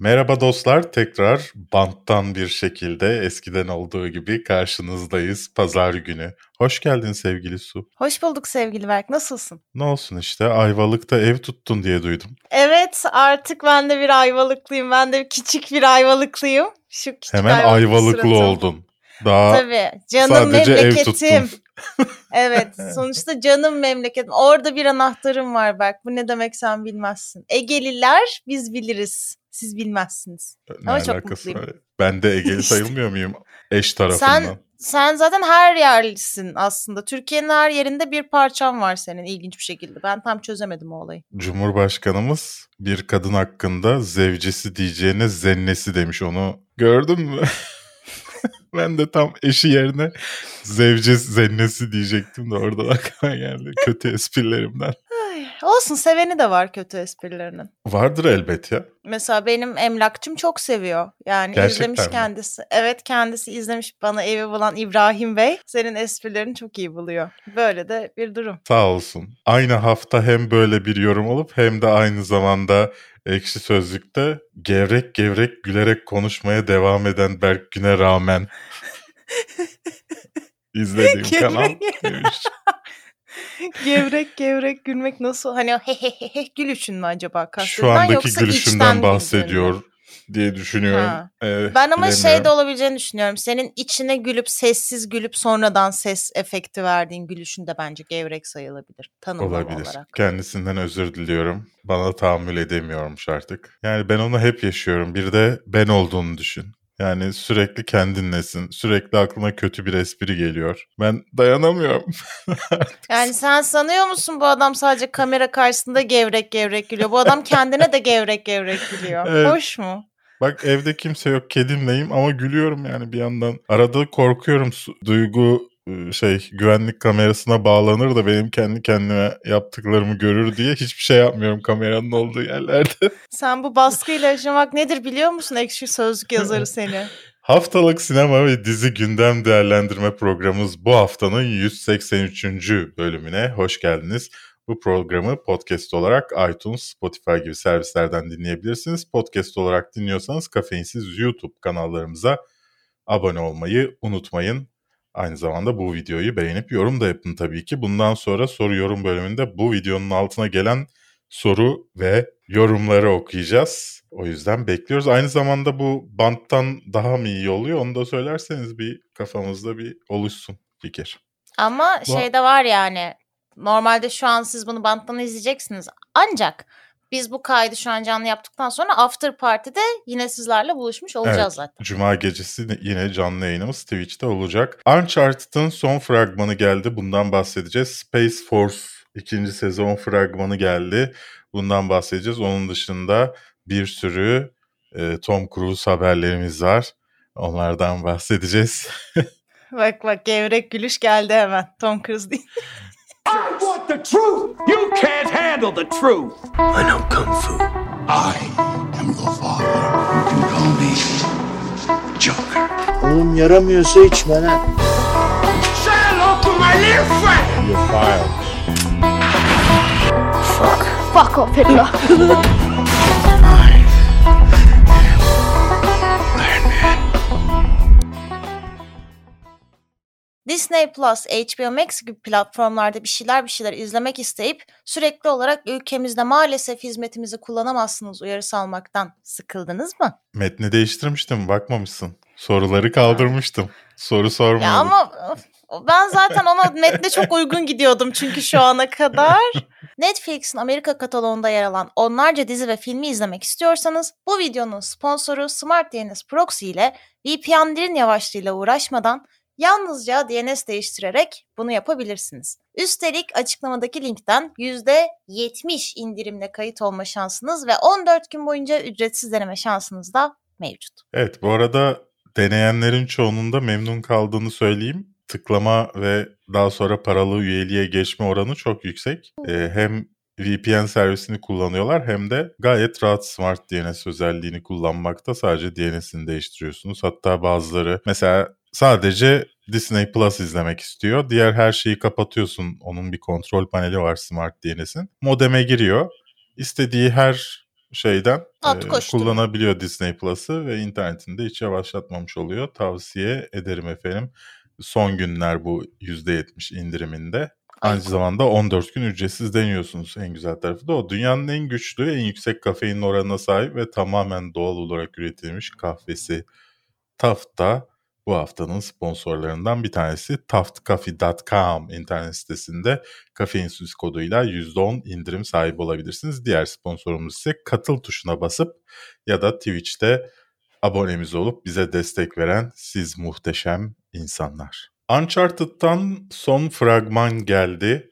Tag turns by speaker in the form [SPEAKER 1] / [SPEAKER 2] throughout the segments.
[SPEAKER 1] Merhaba dostlar, tekrar banttan bir şekilde eskiden olduğu gibi karşınızdayız pazar günü. Hoş geldin sevgili Su.
[SPEAKER 2] Hoş bulduk sevgili Berk, nasılsın?
[SPEAKER 1] Ne olsun işte, Ayvalık'ta ev tuttun diye duydum.
[SPEAKER 2] Evet, artık ben de bir Ayvalıklıyım, ben de küçük bir Ayvalıklıyım.
[SPEAKER 1] Şu küçük Hemen Ayvalıklı suratım. oldun.
[SPEAKER 2] Daha Tabii, canım sadece memleketim. Ev tuttun. evet sonuçta canım memleketim. Orada bir anahtarım var bak. Bu ne demek sen bilmezsin. Egeliler biz biliriz. Siz bilmezsiniz. Ne Ama çok mutluyum. Var?
[SPEAKER 1] Ben de Egeli sayılmıyor muyum eş tarafından?
[SPEAKER 2] Sen, sen zaten her yerlisin aslında. Türkiye'nin her yerinde bir parçam var senin ilginç bir şekilde. Ben tam çözemedim o olayı.
[SPEAKER 1] Cumhurbaşkanımız bir kadın hakkında zevcesi diyeceğine zennesi demiş onu. Gördün mü? ben de tam eşi yerine zevce zennesi diyecektim de oradan aklıma geldi. Kötü esprilerimden.
[SPEAKER 2] Olsun seveni de var kötü esprilerinin.
[SPEAKER 1] Vardır elbet ya.
[SPEAKER 2] Mesela benim emlakçım çok seviyor. Yani Gerçekten izlemiş mi? kendisi. Evet kendisi izlemiş bana evi bulan İbrahim Bey. Senin esprilerini çok iyi buluyor. Böyle de bir durum.
[SPEAKER 1] Sağ olsun. Aynı hafta hem böyle bir yorum olup hem de aynı zamanda Ekşi Sözlük'te gevrek gevrek gülerek konuşmaya devam eden Berk Gün'e rağmen izlediğim kanal demiş.
[SPEAKER 2] gevrek gevrek gülmek nasıl? Hani hehehe gülüşün mü acaba?
[SPEAKER 1] Şu andaki gülüşümden bahsediyor diye düşünüyorum.
[SPEAKER 2] Ee, ben ama şey de olabileceğini düşünüyorum. Senin içine gülüp sessiz gülüp sonradan ses efekti verdiğin gülüşün de bence gevrek sayılabilir. Tanımlama Olabilir. olarak.
[SPEAKER 1] Kendisinden özür diliyorum. Bana tahammül edemiyormuş artık. Yani ben onu hep yaşıyorum. Bir de ben olduğunu düşün. Yani sürekli kendinlesin. Sürekli aklına kötü bir espri geliyor. Ben dayanamıyorum.
[SPEAKER 2] yani sen sanıyor musun bu adam sadece kamera karşısında gevrek gevrek gülüyor. Bu adam kendine de gevrek gevrek gülüyor. Evet. Hoş mu?
[SPEAKER 1] Bak evde kimse yok kedimleyim ama gülüyorum yani bir yandan. Arada korkuyorum duygu şey güvenlik kamerasına bağlanır da benim kendi kendime yaptıklarımı görür diye hiçbir şey yapmıyorum kameranın olduğu yerlerde.
[SPEAKER 2] Sen bu baskıyla yaşamak nedir biliyor musun ekşi sözlük yazarı seni?
[SPEAKER 1] Haftalık sinema ve dizi gündem değerlendirme programımız bu haftanın 183. bölümüne hoş geldiniz. Bu programı podcast olarak iTunes, Spotify gibi servislerden dinleyebilirsiniz. Podcast olarak dinliyorsanız kafeinsiz YouTube kanallarımıza abone olmayı unutmayın. Aynı zamanda bu videoyu beğenip yorum da yapın tabii ki. Bundan sonra soru yorum bölümünde bu videonun altına gelen soru ve yorumları okuyacağız. O yüzden bekliyoruz. Aynı zamanda bu banttan daha mı iyi oluyor onu da söylerseniz bir kafamızda bir oluşsun fikir.
[SPEAKER 2] Ama bu... şey de var yani normalde şu an siz bunu banttan izleyeceksiniz. Ancak biz bu kaydı şu an canlı yaptıktan sonra after party'de yine sizlerle buluşmuş olacağız evet, zaten.
[SPEAKER 1] Cuma gecesi yine canlı yayınımız Twitch'te olacak. Uncharted'ın son fragmanı geldi. Bundan bahsedeceğiz. Space Force ikinci sezon fragmanı geldi. Bundan bahsedeceğiz. Onun dışında bir sürü e, Tom Cruise haberlerimiz var. Onlardan bahsedeceğiz.
[SPEAKER 2] bak bak gevrek gülüş geldi hemen. Tom Cruise değil.
[SPEAKER 3] I want the truth. You can't handle the truth. I know kung fu. I am your father. You can call me Joker. Oğlum yaramıyorsa içme lan. Say hello to my little friend. You're fired.
[SPEAKER 2] Fuck. Fuck off, Hitler. Disney Plus, HBO Max gibi platformlarda bir şeyler bir şeyler izlemek isteyip sürekli olarak ülkemizde maalesef hizmetimizi kullanamazsınız uyarısı almaktan sıkıldınız mı?
[SPEAKER 1] Metni değiştirmiştim bakmamışsın. Soruları kaldırmıştım. Soru sormadım. Ya
[SPEAKER 2] ama ben zaten ona metne çok uygun gidiyordum çünkü şu ana kadar. Netflix'in Amerika kataloğunda yer alan onlarca dizi ve filmi izlemek istiyorsanız bu videonun sponsoru Smart DNS Proxy ile VPN'lerin yavaşlığıyla uğraşmadan Yalnızca DNS değiştirerek bunu yapabilirsiniz. Üstelik açıklamadaki linkten %70 indirimle kayıt olma şansınız ve 14 gün boyunca ücretsiz deneme şansınız da mevcut.
[SPEAKER 1] Evet bu arada deneyenlerin çoğunun da memnun kaldığını söyleyeyim. Tıklama ve daha sonra paralı üyeliğe geçme oranı çok yüksek. Ee, hem VPN servisini kullanıyorlar hem de gayet rahat Smart DNS özelliğini kullanmakta sadece DNS'ini değiştiriyorsunuz. Hatta bazıları mesela sadece Disney Plus izlemek istiyor. Diğer her şeyi kapatıyorsun. Onun bir kontrol paneli var Smart DNS'in. Modeme giriyor. İstediği her şeyden e, kullanabiliyor Disney Plus'ı ve internetinde hiç yavaşlatmamış oluyor. Tavsiye ederim efendim. Son günler bu %70 indiriminde. Aynı zamanda 14 gün ücretsiz deniyorsunuz. En güzel tarafı da o. Dünyanın en güçlü, en yüksek kafein oranına sahip ve tamamen doğal olarak üretilmiş kahvesi Taft'ta bu haftanın sponsorlarından bir tanesi taftcoffee.com internet sitesinde kafeinsiz koduyla %10 indirim sahibi olabilirsiniz. Diğer sponsorumuz ise katıl tuşuna basıp ya da Twitch'te abonemiz olup bize destek veren siz muhteşem insanlar. Uncharted'dan son fragman geldi.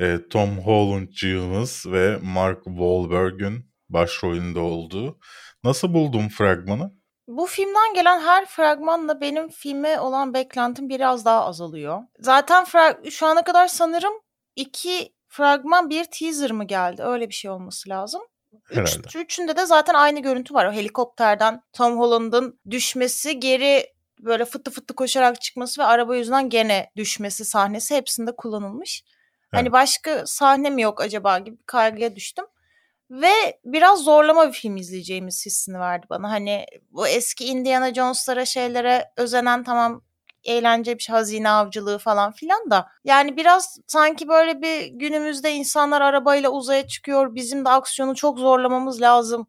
[SPEAKER 1] E, Tom Holland'cığımız ve Mark Wahlberg'ün başrolünde olduğu. Nasıl buldun fragmanı?
[SPEAKER 2] Bu filmden gelen her fragmanla benim filme olan beklentim biraz daha azalıyor. Zaten frag- şu ana kadar sanırım iki fragman bir teaser mı geldi? Öyle bir şey olması lazım. Üç, üçünde de zaten aynı görüntü var. O helikopterden Tom Holland'ın düşmesi, geri böyle fıttı fıttı koşarak çıkması ve araba yüzünden gene düşmesi sahnesi hepsinde kullanılmış. Hani evet. Hani başka sahne mi yok acaba gibi kaygıya düştüm. Ve biraz zorlama bir film izleyeceğimiz hissini verdi bana. Hani bu eski Indiana Jones'lara şeylere özenen tamam eğlence bir şey, hazine avcılığı falan filan da. Yani biraz sanki böyle bir günümüzde insanlar arabayla uzaya çıkıyor. Bizim de aksiyonu çok zorlamamız lazım.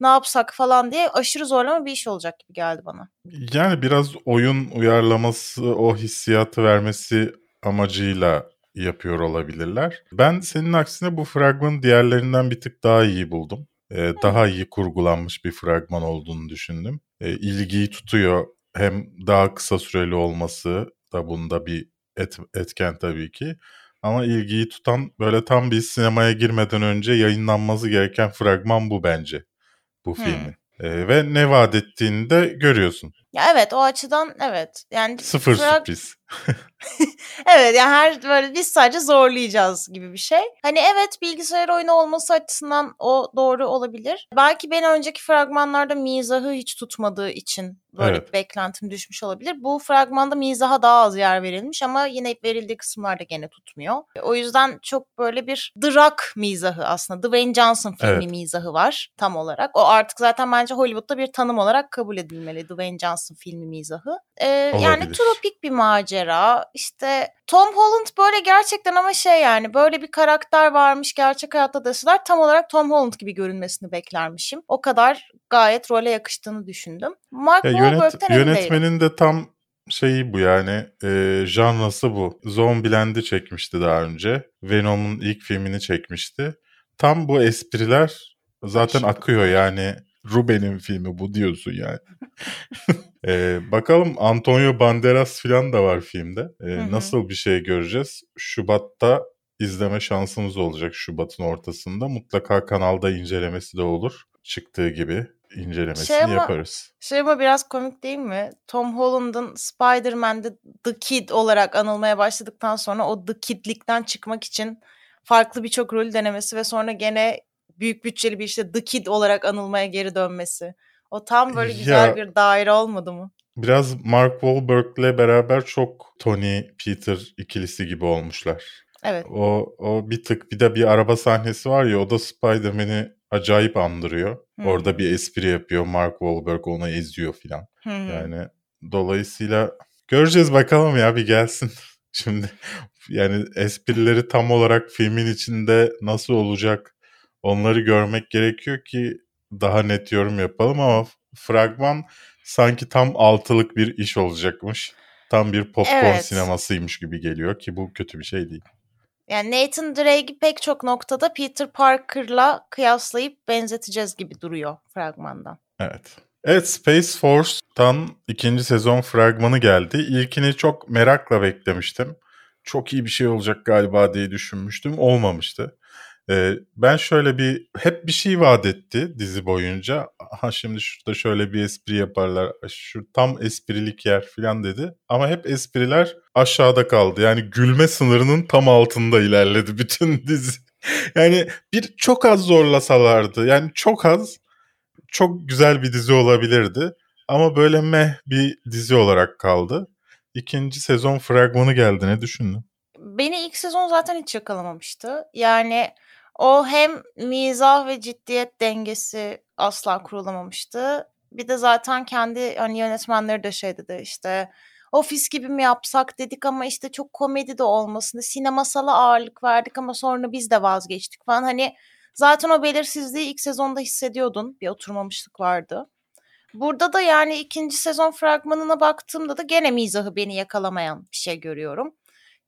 [SPEAKER 2] Ne yapsak falan diye aşırı zorlama bir iş olacak gibi geldi bana.
[SPEAKER 1] Yani biraz oyun uyarlaması, o hissiyatı vermesi amacıyla yapıyor olabilirler. Ben senin aksine bu fragmanı diğerlerinden bir tık daha iyi buldum. Ee, daha iyi kurgulanmış bir fragman olduğunu düşündüm. Ee, ilgiyi tutuyor. Hem daha kısa süreli olması da bunda bir et, etken tabii ki. Ama ilgiyi tutan böyle tam bir sinemaya girmeden önce yayınlanması gereken fragman bu bence. Bu hmm. filmin. Ee, ve ne vaat ettiğini de görüyorsun.
[SPEAKER 2] Ya evet o açıdan evet. Yani
[SPEAKER 1] sıfır frag... sürpriz.
[SPEAKER 2] evet yani her böyle biz sadece zorlayacağız gibi bir şey. Hani evet bilgisayar oyunu olması açısından o doğru olabilir. Belki beni önceki fragmanlarda mizahı hiç tutmadığı için böyle evet. bir beklentim düşmüş olabilir. Bu fragmanda mizaha daha az yer verilmiş ama yine verildiği kısımlarda gene tutmuyor. O yüzden çok böyle bir drak mizahı aslında. Dwayne Johnson filmi evet. mizahı var tam olarak. O artık zaten bence Hollywood'da bir tanım olarak kabul edilmeli Dwayne Johnson filmi mizahı. Ee, yani tropik bir macera işte Tom Holland böyle gerçekten ama şey yani böyle bir karakter varmış gerçek hayatta deseler tam olarak Tom Holland gibi görünmesini beklermişim. O kadar gayet role yakıştığını düşündüm.
[SPEAKER 1] Mark ya yönet, Yönetmenin de tam şeyi bu yani e, janrası bu. Zombieland'i çekmişti daha önce. Venom'un ilk filmini çekmişti. Tam bu espriler zaten akıyor yani. Ruben'in filmi bu diyorsun yani. ee, bakalım Antonio Banderas falan da var filmde. Ee, nasıl bir şey göreceğiz? Şubat'ta izleme şansımız olacak Şubat'ın ortasında. Mutlaka kanalda incelemesi de olur. Çıktığı gibi incelemesini şey ama, yaparız.
[SPEAKER 2] Şey ama biraz komik değil mi? Tom Holland'ın Spider-Man'de The Kid olarak anılmaya başladıktan sonra o The Kid'likten çıkmak için farklı birçok rol denemesi ve sonra gene büyük bütçeli bir işte The Kid olarak anılmaya geri dönmesi. O tam böyle güzel ya, bir daire olmadı mı?
[SPEAKER 1] Biraz Mark Wahlberg'le beraber çok Tony Peter ikilisi gibi olmuşlar.
[SPEAKER 2] Evet.
[SPEAKER 1] O, o bir tık bir de bir araba sahnesi var ya o da Spider-Man'i acayip andırıyor. Hmm. Orada bir espri yapıyor. Mark Wahlberg onu eziyor filan. Hmm. Yani dolayısıyla göreceğiz bakalım ya bir gelsin. Şimdi yani esprileri tam olarak filmin içinde nasıl olacak Onları görmek gerekiyor ki daha net yorum yapalım ama fragman sanki tam altılık bir iş olacakmış. Tam bir popcorn evet. sinemasıymış gibi geliyor ki bu kötü bir şey değil.
[SPEAKER 2] Yani Nathan Drake'i pek çok noktada Peter Parker'la kıyaslayıp benzeteceğiz gibi duruyor fragmandan.
[SPEAKER 1] Evet. Evet Space Force'tan ikinci sezon fragmanı geldi. İlkini çok merakla beklemiştim. Çok iyi bir şey olacak galiba diye düşünmüştüm. Olmamıştı. Ee, ben şöyle bir hep bir şey vaat etti dizi boyunca. Ha şimdi şurada şöyle bir espri yaparlar. Şu tam esprilik yer falan dedi. Ama hep espriler aşağıda kaldı. Yani gülme sınırının tam altında ilerledi bütün dizi. Yani bir çok az zorlasalardı. Yani çok az çok güzel bir dizi olabilirdi. Ama böyle meh bir dizi olarak kaldı. İkinci sezon fragmanı geldi. Ne düşündün?
[SPEAKER 2] Beni ilk sezon zaten hiç yakalamamıştı. Yani O hem mizah ve ciddiyet dengesi asla kurulamamıştı. Bir de zaten kendi hani yönetmenleri de şey dedi işte ofis gibi mi yapsak dedik ama işte çok komedi de olmasın. Sinemasala ağırlık verdik ama sonra biz de vazgeçtik falan. Hani zaten o belirsizliği ilk sezonda hissediyordun. Bir oturmamışlık vardı. Burada da yani ikinci sezon fragmanına baktığımda da gene mizahı beni yakalamayan bir şey görüyorum.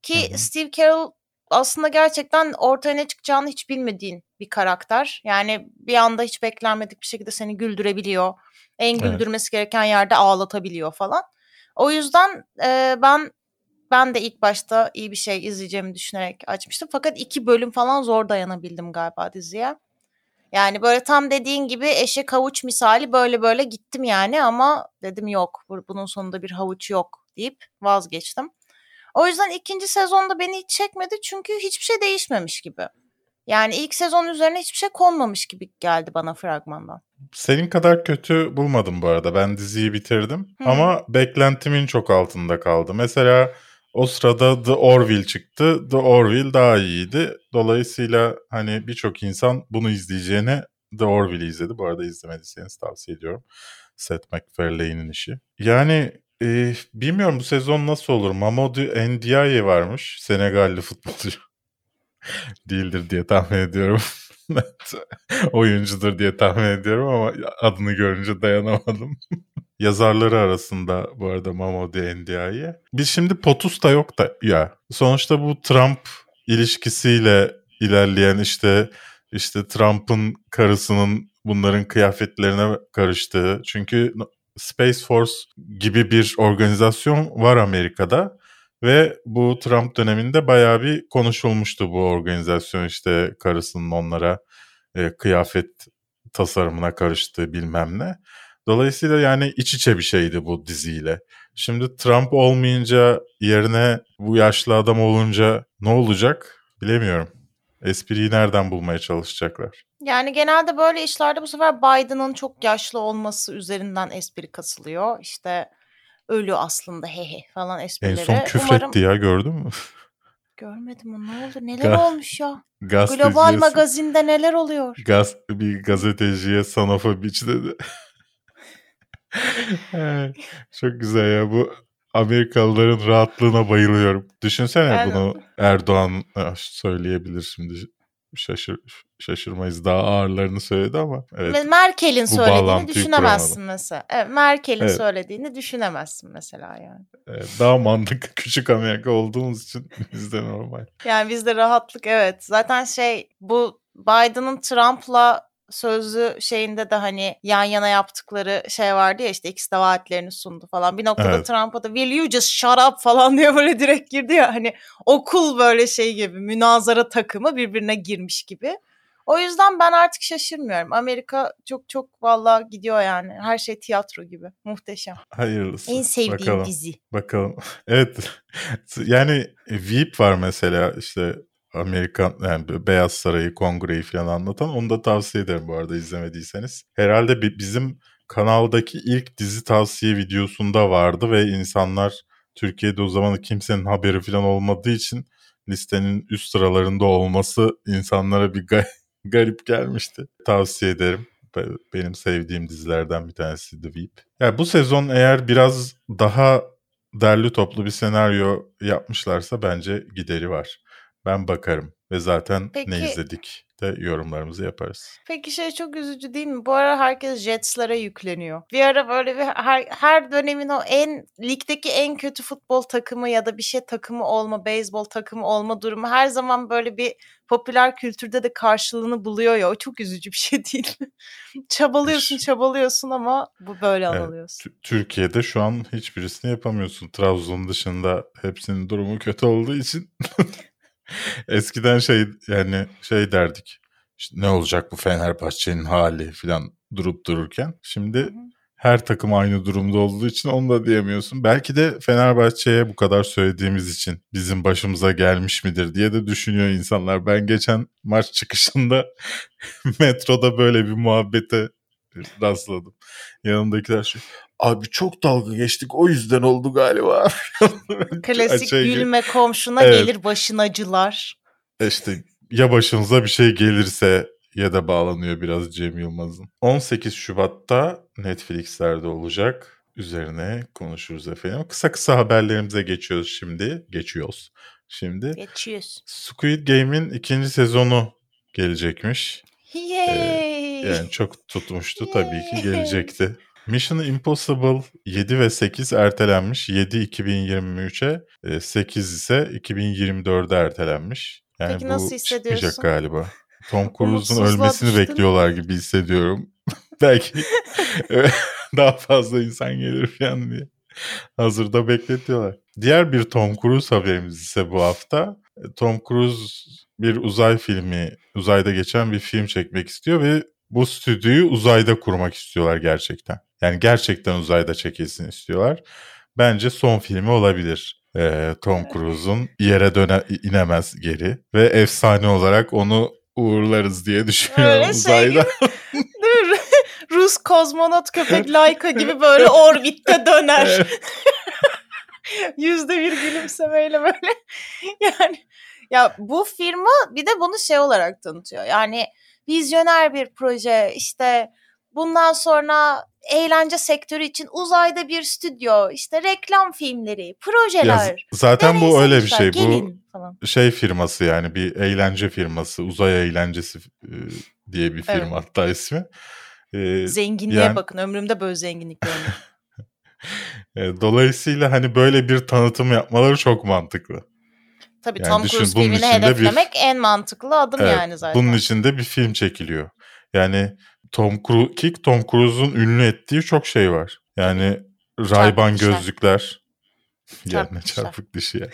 [SPEAKER 2] Ki. Steve Carell aslında gerçekten ortaya ne çıkacağını hiç bilmediğin bir karakter. Yani bir anda hiç beklenmedik bir şekilde seni güldürebiliyor. En güldürmesi evet. gereken yerde ağlatabiliyor falan. O yüzden e, ben ben de ilk başta iyi bir şey izleyeceğimi düşünerek açmıştım. Fakat iki bölüm falan zor dayanabildim galiba diziye. Yani böyle tam dediğin gibi eşe havuç misali böyle böyle gittim yani ama dedim yok bunun sonunda bir havuç yok deyip vazgeçtim. O yüzden ikinci sezonda beni hiç çekmedi çünkü hiçbir şey değişmemiş gibi. Yani ilk sezon üzerine hiçbir şey konmamış gibi geldi bana fragmandan.
[SPEAKER 1] Senin kadar kötü bulmadım bu arada. Ben diziyi bitirdim hmm. ama beklentimin çok altında kaldı. Mesela o sırada The Orville çıktı. The Orville daha iyiydi. Dolayısıyla hani birçok insan bunu izleyeceğine The Orville'i izledi. Bu arada izlemediyseniz tavsiye ediyorum. Seth MacFarlane'in işi. Yani e, bilmiyorum bu sezon nasıl olur. Mamadou Ndiaye varmış. Senegalli futbolcu. Değildir diye tahmin ediyorum. Oyuncudur diye tahmin ediyorum ama adını görünce dayanamadım. Yazarları arasında bu arada Mamadou Ndiaye. Biz şimdi POTUS da yok da ya. Sonuçta bu Trump ilişkisiyle ilerleyen işte işte Trump'ın karısının bunların kıyafetlerine karıştığı. Çünkü Space Force gibi bir organizasyon var Amerika'da ve bu Trump döneminde bayağı bir konuşulmuştu bu organizasyon işte karısının onlara e, kıyafet tasarımına karıştığı bilmem ne. Dolayısıyla yani iç içe bir şeydi bu diziyle. Şimdi Trump olmayınca yerine bu yaşlı adam olunca ne olacak bilemiyorum. Espriyi nereden bulmaya çalışacaklar?
[SPEAKER 2] Yani genelde böyle işlerde bu sefer Biden'ın çok yaşlı olması üzerinden espri kasılıyor. İşte ölü aslında hehe falan esprileri.
[SPEAKER 1] En son küfretti Umarım... ya gördün mü?
[SPEAKER 2] Görmedim o ne oldu? Neler olmuş ya? Global magazinde neler oluyor?
[SPEAKER 1] Gaz bir gazeteciye son of a bitch dedi. Çok güzel ya bu Amerikalıların rahatlığına bayılıyorum. Düşünsene evet. bunu Erdoğan ah, söyleyebilir şimdi şaşır, şaşırmayız daha ağırlarını söyledi ama evet.
[SPEAKER 2] Merkel'in söylediğini düşünemezsin kuramadım. mesela. Evet, Merkel'in evet. söylediğini düşünemezsin mesela yani.
[SPEAKER 1] Evet, daha mantıklı küçük Amerika olduğumuz için bizde normal.
[SPEAKER 2] Yani bizde rahatlık evet. Zaten şey bu Biden'ın Trump'la sözlü şeyinde de hani yan yana yaptıkları şey vardı ya işte ikisi de vaatlerini sundu falan. Bir noktada evet. Trump'a da will you just shut up falan diye böyle direkt girdi ya hani okul böyle şey gibi münazara takımı birbirine girmiş gibi. O yüzden ben artık şaşırmıyorum. Amerika çok çok valla gidiyor yani. Her şey tiyatro gibi. Muhteşem.
[SPEAKER 1] Hayırlısı.
[SPEAKER 2] En sevdiğim
[SPEAKER 1] Bakalım.
[SPEAKER 2] dizi.
[SPEAKER 1] Bakalım. Evet. yani Veep var mesela işte Amerikan yani Beyaz Sarayı, Kongre'yi falan anlatan onu da tavsiye ederim bu arada izlemediyseniz. Herhalde bizim kanaldaki ilk dizi tavsiye videosunda vardı ve insanlar Türkiye'de o zaman kimsenin haberi falan olmadığı için listenin üst sıralarında olması insanlara bir ga- garip gelmişti. Tavsiye ederim. Benim sevdiğim dizilerden bir tanesi The Veep. Yani bu sezon eğer biraz daha derli toplu bir senaryo yapmışlarsa bence gideri var. Ben bakarım ve zaten Peki, ne izledik de yorumlarımızı yaparız.
[SPEAKER 2] Peki şey çok üzücü değil mi? Bu ara herkes Jets'lara yükleniyor. Bir ara böyle bir her, her dönemin o en ligdeki en kötü futbol takımı ya da bir şey takımı olma, beyzbol takımı olma durumu her zaman böyle bir popüler kültürde de karşılığını buluyor ya. O çok üzücü bir şey değil mi? çabalıyorsun, çabalıyorsun ama bu böyle evet, alıyorsun.
[SPEAKER 1] Türkiye'de şu an hiçbirisini yapamıyorsun. Trabzon dışında hepsinin durumu kötü olduğu için Eskiden şey yani şey derdik. İşte ne olacak bu Fenerbahçe'nin hali falan durup dururken. Şimdi her takım aynı durumda olduğu için onu da diyemiyorsun. Belki de Fenerbahçe'ye bu kadar söylediğimiz için bizim başımıza gelmiş midir diye de düşünüyor insanlar. Ben geçen maç çıkışında metroda böyle bir muhabbete rastladım. Yanımdakiler şey Abi çok dalga geçtik o yüzden oldu galiba.
[SPEAKER 2] Klasik şey gülme komşuna evet. gelir başın acılar.
[SPEAKER 1] E işte ya başınıza bir şey gelirse ya da bağlanıyor biraz Cem Yılmaz'ın. 18 Şubat'ta Netflix'lerde olacak. Üzerine konuşuruz efendim. Kısa kısa haberlerimize geçiyoruz şimdi. Geçiyoruz. Şimdi
[SPEAKER 2] Geçiyoruz.
[SPEAKER 1] Squid Game'in ikinci sezonu gelecekmiş.
[SPEAKER 2] Yay!
[SPEAKER 1] Yani çok tutmuştu tabii ki gelecekti. Mission Impossible 7 ve 8 ertelenmiş. 7 2023'e, 8 ise 2024'e ertelenmiş. Yani
[SPEAKER 2] Peki
[SPEAKER 1] bu
[SPEAKER 2] nasıl
[SPEAKER 1] çıkmayacak
[SPEAKER 2] hissediyorsun?
[SPEAKER 1] galiba. Tom Cruise'un ölmesini
[SPEAKER 2] düştün.
[SPEAKER 1] bekliyorlar gibi hissediyorum. Belki daha fazla insan gelir falan diye. Hazırda bekletiyorlar. Diğer bir Tom Cruise haberimiz ise bu hafta. Tom Cruise bir uzay filmi, uzayda geçen bir film çekmek istiyor ve bu stüdyoyu uzayda kurmak istiyorlar gerçekten. Yani gerçekten uzayda çekilsin istiyorlar. Bence son filmi olabilir. Ee, Tom Cruise'un yere döne inemez geri ve efsane olarak onu uğurlarız diye düşünüyorum
[SPEAKER 2] Öyle şey
[SPEAKER 1] uzayda.
[SPEAKER 2] Değil mi? Rus kozmonot köpek Laika gibi böyle orbitte döner. Yüzde bir gülümsemeyle böyle. Yani ya bu firma bir de bunu şey olarak tanıtıyor. Yani vizyoner bir proje işte bundan sonra eğlence sektörü için uzayda bir stüdyo işte reklam filmleri
[SPEAKER 1] Ya
[SPEAKER 2] projeler.
[SPEAKER 1] z- zaten bu öyle bir şey. Bu
[SPEAKER 2] gelin falan.
[SPEAKER 1] şey firması yani bir eğlence firması, uzay eğlencesi e, diye bir firma
[SPEAKER 2] Evet.
[SPEAKER 1] hatta ismi. E,
[SPEAKER 2] Zenginliğe
[SPEAKER 1] yani-
[SPEAKER 2] bakın ömrümde böyle zenginlik görmedim.
[SPEAKER 1] e, dolayısıyla hani böyle bir tanıtım yapmaları çok mantıklı.
[SPEAKER 2] Tabii
[SPEAKER 1] Yani
[SPEAKER 2] Tom
[SPEAKER 1] düşün,
[SPEAKER 2] Cruise
[SPEAKER 1] bunun
[SPEAKER 2] filmini
[SPEAKER 1] içinde bir-
[SPEAKER 2] hedeflemek en mantıklı adım
[SPEAKER 1] Evet,
[SPEAKER 2] yani zaten.
[SPEAKER 1] Bunun içinde bir film çekiliyor. Yani Tom Cruise, ki Tom Cruise'un ünlü ettiği çok şey var. Yani Ray-Ban gözlükler. Yani
[SPEAKER 2] Çarpık
[SPEAKER 1] dişi ya.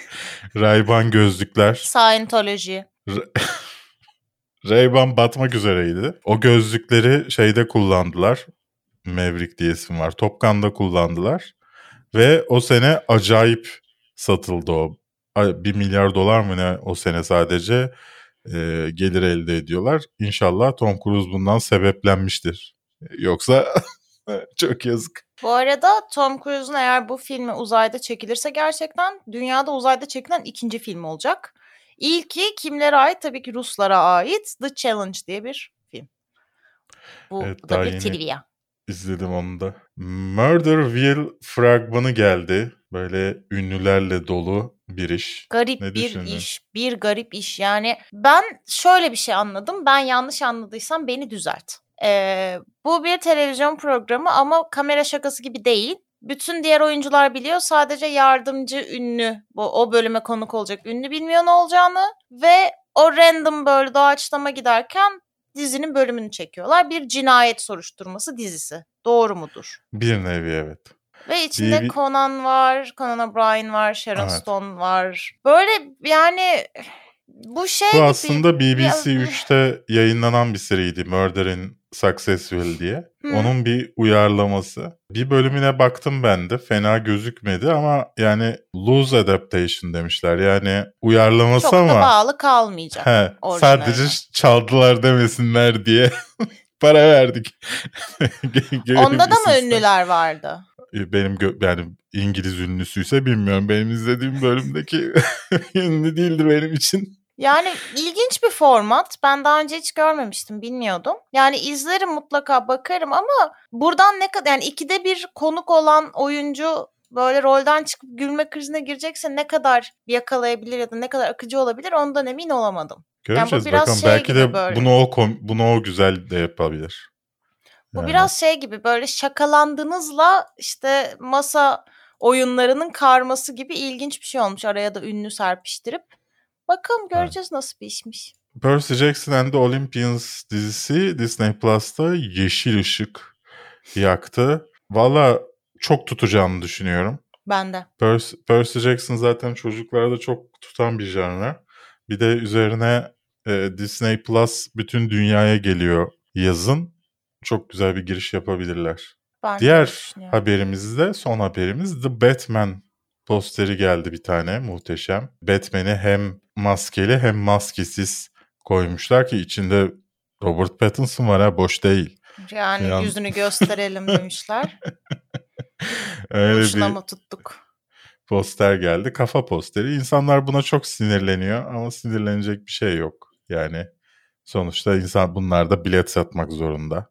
[SPEAKER 1] Ray-Ban gözlükler.
[SPEAKER 2] Scientology.
[SPEAKER 1] Ray-Ban batmak üzereydi. O gözlükleri şeyde kullandılar. Maverick diye isim var. Top Gun'da kullandılar. Ve o sene acayip satıldı o. Ay, 1 milyar dolar mı ne o sene sadece e, gelir elde ediyorlar. İnşallah Tom Cruise bundan sebeplenmiştir. Yoksa çok yazık.
[SPEAKER 2] Bu arada Tom Cruise'un eğer bu filmi uzayda çekilirse gerçekten dünyada uzayda çekilen ikinci film olacak. İlki kimlere ait? Tabii ki Ruslara ait The Challenge diye bir film. Bu,
[SPEAKER 1] Evet,
[SPEAKER 2] bu da bir trivia.
[SPEAKER 1] İzledim onu da. Murderville fragmanı geldi. Böyle ünlülerle dolu bir iş.
[SPEAKER 2] Garip
[SPEAKER 1] Ne
[SPEAKER 2] bir
[SPEAKER 1] düşündün?
[SPEAKER 2] iş, bir garip iş. Yani ben şöyle bir şey anladım. Ben yanlış anladıysam beni düzelt. Ee, bu bir televizyon programı ama kamera şakası gibi değil. Bütün diğer oyuncular biliyor. Sadece yardımcı ünlü, bu o bölüme konuk olacak ünlü bilmiyor ne olacağını ve o random böyle doğaçlama giderken dizinin bölümünü çekiyorlar. Bir cinayet soruşturması dizisi. Doğru mudur?
[SPEAKER 1] Bir nevi evet.
[SPEAKER 2] Ve içinde
[SPEAKER 1] bir-
[SPEAKER 2] Conan var, Conan O'Brien var, Sharon
[SPEAKER 1] Evet.
[SPEAKER 2] Stone var. Böyle yani bu şey
[SPEAKER 1] Bu
[SPEAKER 2] gibi.
[SPEAKER 1] aslında BBC
[SPEAKER 2] Biraz-
[SPEAKER 1] 3'te yayınlanan bir seriydi. Murder in Successville diye.
[SPEAKER 2] Hı.
[SPEAKER 1] Onun bir uyarlaması. Bir bölümüne baktım ben de. Fena gözükmedi ama yani loose adaptation demişler. Yani uyarlaması
[SPEAKER 2] Çok da
[SPEAKER 1] ama
[SPEAKER 2] bağlı kalmayacak.
[SPEAKER 1] he, sadece çaldılar demesinler diye para verdik.
[SPEAKER 2] Onda da mı
[SPEAKER 1] sen.
[SPEAKER 2] ünlüler vardı?
[SPEAKER 1] Benim gö- yani İngiliz ünlüsüyse bilmiyorum. Benim izlediğim bölümdeki ünlü değildi benim için.
[SPEAKER 2] Yani ilginç bir format. Ben daha önce hiç görmemiştim, bilmiyordum. Yani izlerim mutlaka bakarım ama buradan ne kadar yani ikide bir konuk olan oyuncu böyle rolden çıkıp gülme krizine girecekse ne kadar yakalayabilir ya da ne kadar akıcı olabilir ondan emin olamadım.
[SPEAKER 1] Göreceğiz
[SPEAKER 2] biraz
[SPEAKER 1] bakalım.
[SPEAKER 2] şey
[SPEAKER 1] Belki de
[SPEAKER 2] böyle.
[SPEAKER 1] bunu o kom- bunu o güzel de yapabilir.
[SPEAKER 2] Bu biraz şey gibi böyle şakalandığınızla işte masa oyunlarının karması gibi ilginç bir şey olmuş. Araya da ünlü serpiştirip. Bakalım göreceğiz nasıl bir işmiş.
[SPEAKER 1] Percy Jackson and the Olympians dizisi Disney Plus'ta yeşil ışık yaktı. Valla çok tutacağını düşünüyorum.
[SPEAKER 2] Ben de.
[SPEAKER 1] Percy, Percy Jackson zaten çocuklarda çok tutan bir janr. Bir de üzerine e, Disney Plus bütün dünyaya geliyor yazın. Çok güzel bir giriş yapabilirler.
[SPEAKER 2] Ben
[SPEAKER 1] Diğer haberimiz de son haberimiz The Batman posteri geldi bir tane muhteşem. Batman'i hem maskeli hem maskesiz koymuşlar ki içinde Robert Pattinson var ha boş değil.
[SPEAKER 2] Yani
[SPEAKER 1] Yan-
[SPEAKER 2] yüzünü gösterelim demişler.
[SPEAKER 1] Öyle
[SPEAKER 2] Boşuna
[SPEAKER 1] bir
[SPEAKER 2] tuttuk?
[SPEAKER 1] poster geldi. Kafa posteri. İnsanlar buna çok sinirleniyor ama sinirlenecek bir şey yok. Yani sonuçta insan bunlar da bilet satmak zorunda.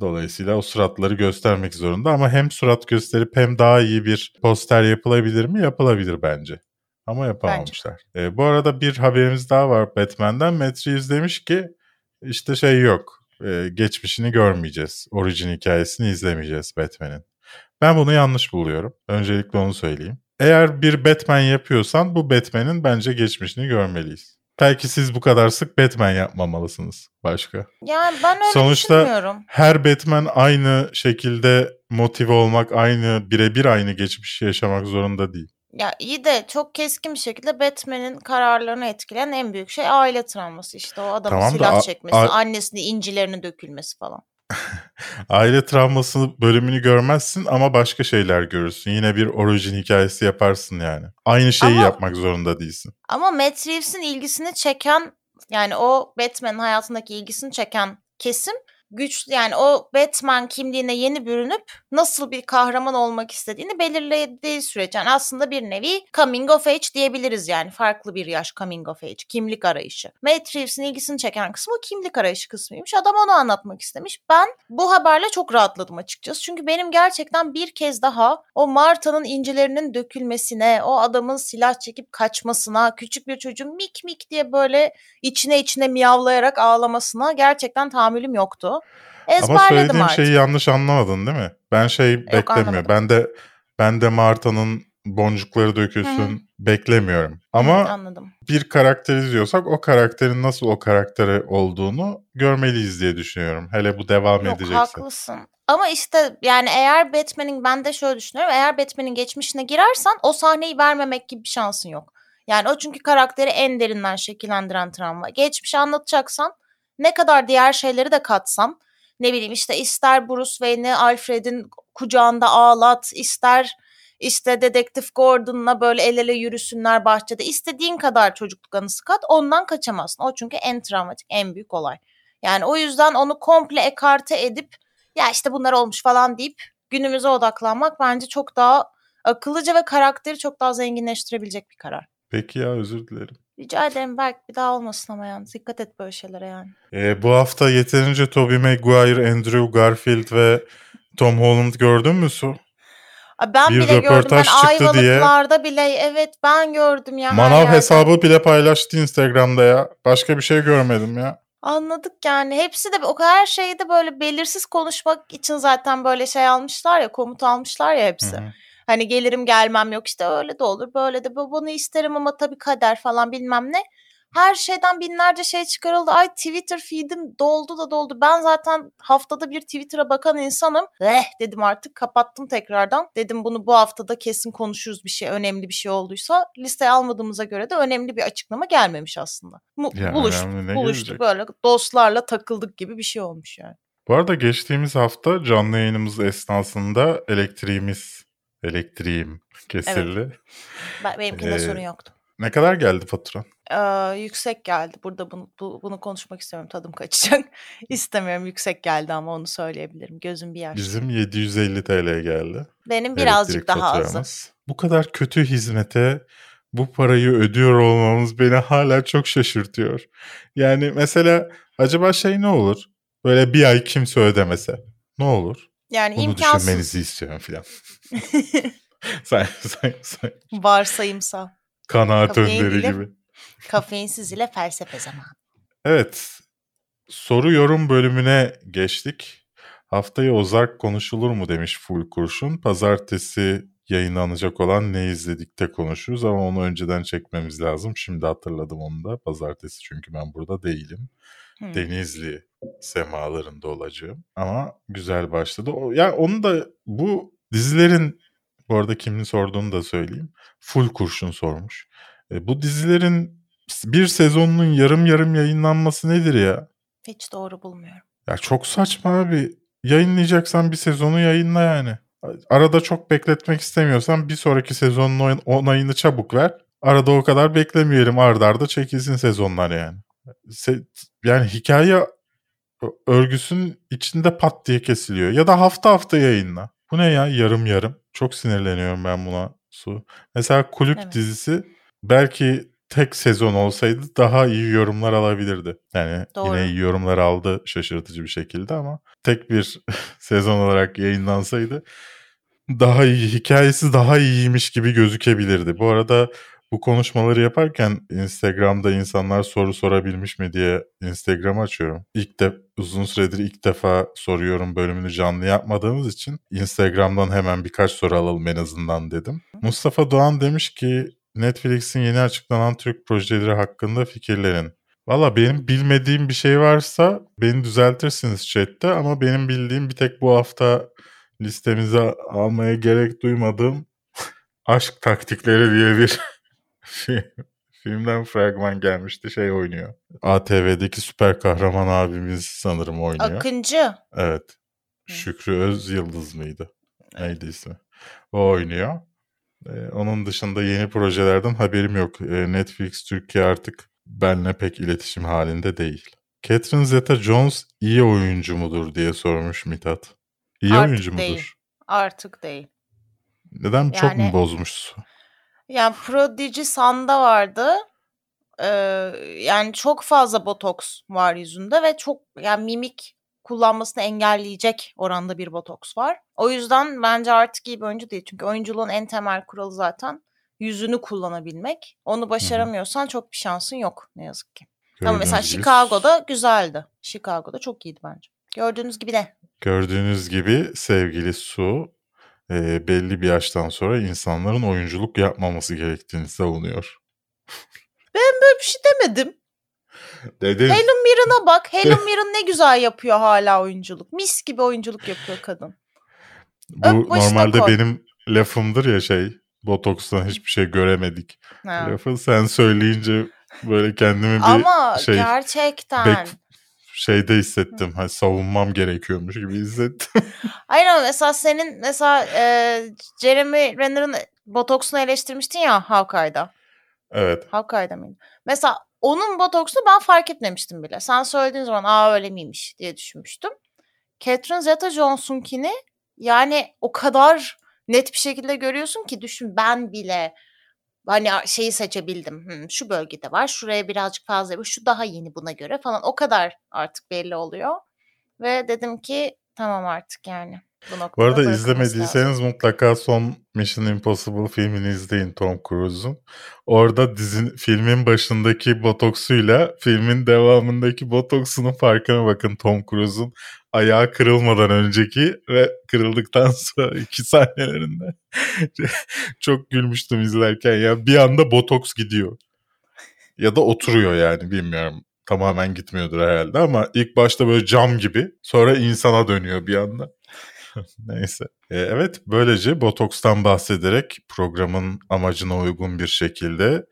[SPEAKER 1] Dolayısıyla o suratları göstermek zorunda ama hem surat gösterip hem daha iyi bir poster yapılabilir mi? Yapılabilir bence. Ama yapamamışlar. Ee, bu arada bir haberimiz daha var Batman'den. Matt Reeves demiş ki işte şey yok. E, geçmişini görmeyeceğiz. Orijin hikayesini izlemeyeceğiz Batman'in. Ben bunu yanlış buluyorum. Öncelikle onu söyleyeyim. Eğer bir Batman yapıyorsan bu Batman'in bence geçmişini görmeliyiz. Belki siz bu kadar sık Batman yapmamalısınız başka.
[SPEAKER 2] Yani ben öyle
[SPEAKER 1] Sonuçta
[SPEAKER 2] düşünmüyorum.
[SPEAKER 1] her Batman aynı şekilde motive olmak, aynı birebir aynı geçmişi yaşamak zorunda değil.
[SPEAKER 2] Ya iyi de çok keskin bir şekilde Batman'in kararlarını etkileyen en büyük şey aile travması işte o adamın
[SPEAKER 1] Tamam da
[SPEAKER 2] silah
[SPEAKER 1] a-
[SPEAKER 2] çekmesi, annesinin incilerinin dökülmesi falan.
[SPEAKER 1] Aile travması bölümünü görmezsin ama başka şeyler görürsün. Yine bir orijin hikayesi yaparsın yani. Aynı şeyi
[SPEAKER 2] Ama-
[SPEAKER 1] yapmak zorunda değilsin.
[SPEAKER 2] Ama Matt Reeves'in ilgisini çeken yani o Batman'in hayatındaki ilgisini çeken kesim güç yani o Batman kimliğine yeni bürünüp nasıl bir kahraman olmak istediğini belirlediği sürece yani aslında bir nevi coming of age diyebiliriz yani farklı bir yaş coming of age kimlik arayışı. Matt Reeves'in ilgisini çeken kısmı kimlik arayışı kısmıymış. Adam onu anlatmak istemiş. Ben bu haberle çok rahatladım açıkçası. Çünkü benim gerçekten bir kez daha o Marta'nın incilerinin dökülmesine, o adamın silah çekip kaçmasına, küçük bir çocuğun mik mik diye böyle içine içine miyavlayarak ağlamasına gerçekten tahammülüm yoktu.
[SPEAKER 1] Ama
[SPEAKER 2] Ezberledim
[SPEAKER 1] söylediğim
[SPEAKER 2] artık.
[SPEAKER 1] şeyi yanlış anlamadın değil mi? Ben şey beklemiyorum.
[SPEAKER 2] anlamadım.
[SPEAKER 1] Ben de ben de Marta'nın boncukları dökülsün beklemiyorum. Ama
[SPEAKER 2] Hı, anladım.
[SPEAKER 1] bir karakter izliyorsak o karakterin nasıl o karakteri olduğunu görmeliyiz diye düşünüyorum. Hele bu devam
[SPEAKER 2] Yok
[SPEAKER 1] edecekse.
[SPEAKER 2] haklısın. Ama işte yani eğer Batman'in ben de şöyle düşünüyorum. Eğer Batman'in geçmişine girersen o sahneyi vermemek gibi bir şansın yok. Yani o çünkü karakteri en derinden şekillendiren travma. Geçmişi anlatacaksan ne kadar diğer şeyleri de katsam ne bileyim işte ister Bruce Wayne'i Alfred'in kucağında ağlat, ister işte dedektif Gordon'la böyle el ele yürüsünler bahçede. istediğin kadar çocukluk anısı kat ondan kaçamazsın. O çünkü en travmatik, en büyük olay. Yani o yüzden onu komple ekarte edip ya işte bunlar olmuş falan deyip günümüze odaklanmak bence çok daha akıllıca ve karakteri çok daha zenginleştirebilecek bir karar.
[SPEAKER 1] Peki ya özür dilerim.
[SPEAKER 2] Rica ederim Berk bir daha olmasın ama yani dikkat et böyle şeylere yani.
[SPEAKER 1] Ee, bu hafta yeterince Tobey Maguire, Andrew Garfield ve Tom Holland gördün mü Su?
[SPEAKER 2] Ben
[SPEAKER 1] Bir
[SPEAKER 2] bile gördüm ben
[SPEAKER 1] röportaj çıktı diye-
[SPEAKER 2] bile evet ben gördüm ya
[SPEAKER 1] Manav hesabı bile paylaştı Instagram'da ya. Başka bir şey görmedim ya.
[SPEAKER 2] Anladık yani hepsi de o kadar şeyi de böyle belirsiz konuşmak için zaten böyle şey almışlar ya komut almışlar ya hepsi.
[SPEAKER 1] Hı hı.
[SPEAKER 2] Hani gelirim gelmem yok işte öyle de olur böyle de bu- bunu isterim ama tabii kader falan bilmem ne. Her şeyden binlerce şey çıkarıldı. Ay Twitter feed'im doldu da doldu. Ben zaten haftada bir Twitter'a bakan insanım. Eh dedim artık kapattım tekrardan. Dedim bunu bu haftada kesin konuşuruz bir şey önemli bir şey olduysa. Listeye almadığımıza göre de önemli bir açıklama gelmemiş aslında. Mu-
[SPEAKER 1] Ya
[SPEAKER 2] buluştuk buluştuk böyle dostlarla takıldık gibi bir şey olmuş yani.
[SPEAKER 1] Bu arada geçtiğimiz hafta canlı yayınımız esnasında elektriğimiz, elektriğim kesildi.
[SPEAKER 2] Ben, benimkinde
[SPEAKER 1] Ee,
[SPEAKER 2] sorun yoktu.
[SPEAKER 1] Ne kadar geldi faturan?
[SPEAKER 2] Ee, yüksek geldi. Burada bunu, bu- bunu konuşmak istemiyorum. Tadım kaçacak. İstemiyorum. Yüksek geldi ama onu söyleyebilirim. Gözüm bir yaş.
[SPEAKER 1] Bizim 750 TL geldi.
[SPEAKER 2] Benim birazcık
[SPEAKER 1] elektrik
[SPEAKER 2] daha azı.
[SPEAKER 1] Bu kadar kötü hizmete bu parayı ödüyor olmamız beni hala çok şaşırtıyor. Yani mesela acaba şey ne olur? Böyle bir ay kimse ödemese. Ne olur?
[SPEAKER 2] Yani
[SPEAKER 1] Bunu
[SPEAKER 2] imkansız.
[SPEAKER 1] düşünmenizi istiyorum filan. Sen, sen, sen
[SPEAKER 2] Varsayımsal.
[SPEAKER 1] kanaat
[SPEAKER 2] Kafein
[SPEAKER 1] önderi
[SPEAKER 2] ile-
[SPEAKER 1] gibi.
[SPEAKER 2] Kafeinsiz ile felsefe zamanı.
[SPEAKER 1] Evet. Soru yorum bölümüne geçtik. Haftaya Ozark konuşulur mu demiş Full Kurşun. Pazartesi yayınlanacak olan ne izledikte konuşuruz ama onu önceden çekmemiz lazım. Şimdi hatırladım onu da. Pazartesi çünkü ben burada değilim.
[SPEAKER 2] Hmm.
[SPEAKER 1] Denizli semalarında olacağım. Ama güzel başladı. O, ya onu da bu dizilerin bu arada kimin sorduğunu da söyleyeyim. Full kurşun sormuş. E, bu dizilerin bir sezonunun yarım yarım yayınlanması nedir ya?
[SPEAKER 2] Hiç doğru bulmuyorum.
[SPEAKER 1] Ya çok saçma abi. Yayınlayacaksan bir sezonu yayınla yani. Arada çok bekletmek istemiyorsan bir sonraki sezonun onayını çabuk ver. Arada o kadar beklemeyelim. Arda arda çekilsin sezonlar yani. Se- yani hikaye örgüsünün içinde pat diye kesiliyor. Ya da hafta hafta yayınla. Bu ne ya yarım yarım. Çok sinirleniyorum ben buna Su. Mesela kulüp
[SPEAKER 2] Evet.
[SPEAKER 1] dizisi belki tek sezon olsaydı daha iyi yorumlar alabilirdi. Yani
[SPEAKER 2] Doğru.
[SPEAKER 1] yine iyi yorumlar aldı şaşırtıcı bir şekilde ama tek bir sezon olarak yayınlansaydı daha iyi hikayesi daha iyiymiş gibi gözükebilirdi. Bu arada bu konuşmaları yaparken Instagram'da insanlar soru sorabilmiş mi diye Instagram açıyorum. İlk de uzun süredir ilk defa soruyorum bölümünü canlı yapmadığımız için Instagram'dan hemen birkaç soru alalım en azından dedim. Mustafa Doğan demiş ki Netflix'in yeni açıklanan Türk projeleri hakkında fikirlerin. Valla benim bilmediğim bir şey varsa beni düzeltirsiniz chatte ama benim bildiğim bir tek bu hafta listemize almaya gerek duymadığım Aşk Taktikleri diye bir filmden fragman gelmişti. Şey oynuyor. ATV'deki süper kahraman abimiz sanırım oynuyor.
[SPEAKER 2] Akıncı.
[SPEAKER 1] Evet. Şükrü Öz Yıldız mıydı? Neydi ismi? O oynuyor. Ee, onun dışında yeni projelerden haberim yok. Ee, Netflix Türkiye artık benle pek iletişim halinde değil. Catherine Zeta-Jones iyi oyuncu mudur diye sormuş Mithat. İyi
[SPEAKER 2] Artık
[SPEAKER 1] oyuncu
[SPEAKER 2] değil.
[SPEAKER 1] mudur?
[SPEAKER 2] Artık değil.
[SPEAKER 1] Neden çok mu
[SPEAKER 2] Yani-
[SPEAKER 1] bozmuş?
[SPEAKER 2] Yani Prodigy Sun'da vardı. Ee, yani çok fazla botoks var yüzünde ve çok yani mimik kullanmasını engelleyecek oranda bir botoks var. O yüzden bence artık iyi bir oyuncu değil. Çünkü oyunculuğun en temel kuralı zaten yüzünü kullanabilmek. Onu başaramıyorsan çok bir şansın yok ne yazık ki. Ama mesela
[SPEAKER 1] Gördüğünüz gibi-
[SPEAKER 2] Chicago'da güzeldi. Chicago'da çok iyiydi bence. Gördüğünüz gibi de.
[SPEAKER 1] Gördüğünüz gibi sevgili Su e, belli bir yaştan sonra insanların oyunculuk yapmaması gerektiğini savunuyor.
[SPEAKER 2] Böyle bir şey demedim.
[SPEAKER 1] Dedim.
[SPEAKER 2] Helen Mirren'a bak. Helen Mirren ne güzel yapıyor hala oyunculuk. Mis gibi oyunculuk yapıyor kadın.
[SPEAKER 1] Bu
[SPEAKER 2] Öp
[SPEAKER 1] normalde
[SPEAKER 2] koy.
[SPEAKER 1] benim lafımdır ya şey botokstan hiçbir şey göremedik.
[SPEAKER 2] Ha.
[SPEAKER 1] Lafı sen söyleyince böyle kendimi bir
[SPEAKER 2] Ama
[SPEAKER 1] şey
[SPEAKER 2] gerçekten.
[SPEAKER 1] bek- şeyde hissettim. Hani savunmam gerekiyormuş gibi hissettim.
[SPEAKER 2] Hayır ama mesela senin mesela e, Jeremy Renner'ın botoksunu eleştirmiştin ya Hawkeye'da.
[SPEAKER 1] evet.
[SPEAKER 2] Hawkeye'da mıydı? Mesela onun botoksunu ben fark etmemiştim bile. Sen söylediğin zaman aa öyle miymiş diye düşünmüştüm. Catherine Zeta-Jones'unkini yani o kadar net bir şekilde görüyorsun ki düşün ben bile hani şeyi seçebildim. Hmm, şu bölgede var. Şuraya birazcık fazla. Şu daha yeni buna göre falan. O kadar artık belli oluyor. Ve dedim ki tamam artık yani. Bu,
[SPEAKER 1] Bu arada
[SPEAKER 2] bırakılması lazım.
[SPEAKER 1] izlemediyseniz mutlaka son Mission Impossible filmini izleyin Tom Cruise'un. Orada dizin filmin başındaki botoksuyla filmin devamındaki botoksunun farkına bakın Tom Cruise'un ayağı kırılmadan önceki ve kırıldıktan sonra iki sahnelerinde. Çok gülmüştüm izlerken ya bir anda botoks gidiyor. Ya da oturuyor yani bilmiyorum. Tamamen gitmiyordur herhalde ama ilk başta böyle cam gibi sonra insana dönüyor bir anda. Neyse. Ee, evet böylece botokstan bahsederek programın amacına uygun bir şekilde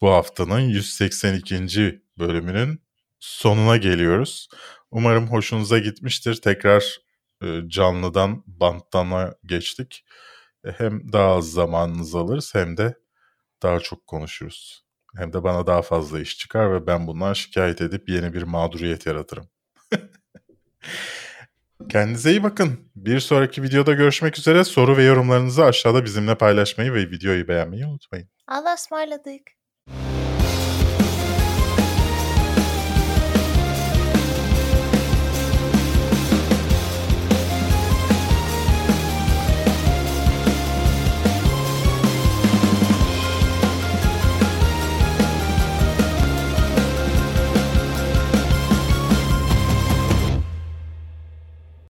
[SPEAKER 1] bu haftanın 182. bölümünün sonuna geliyoruz. Umarım hoşunuza gitmiştir. Tekrar e, canlıdan banttana geçtik. E, Hem daha az zamanınızı alırız hem de daha çok konuşuruz. Hem de bana daha fazla iş çıkar ve ben bundan şikayet edip yeni bir mağduriyet yaratırım. Kendinize iyi bakın. Bir sonraki videoda görüşmek üzere. Soru ve yorumlarınızı aşağıda bizimle paylaşmayı ve videoyu beğenmeyi unutmayın.
[SPEAKER 2] Allah'a ısmarladık.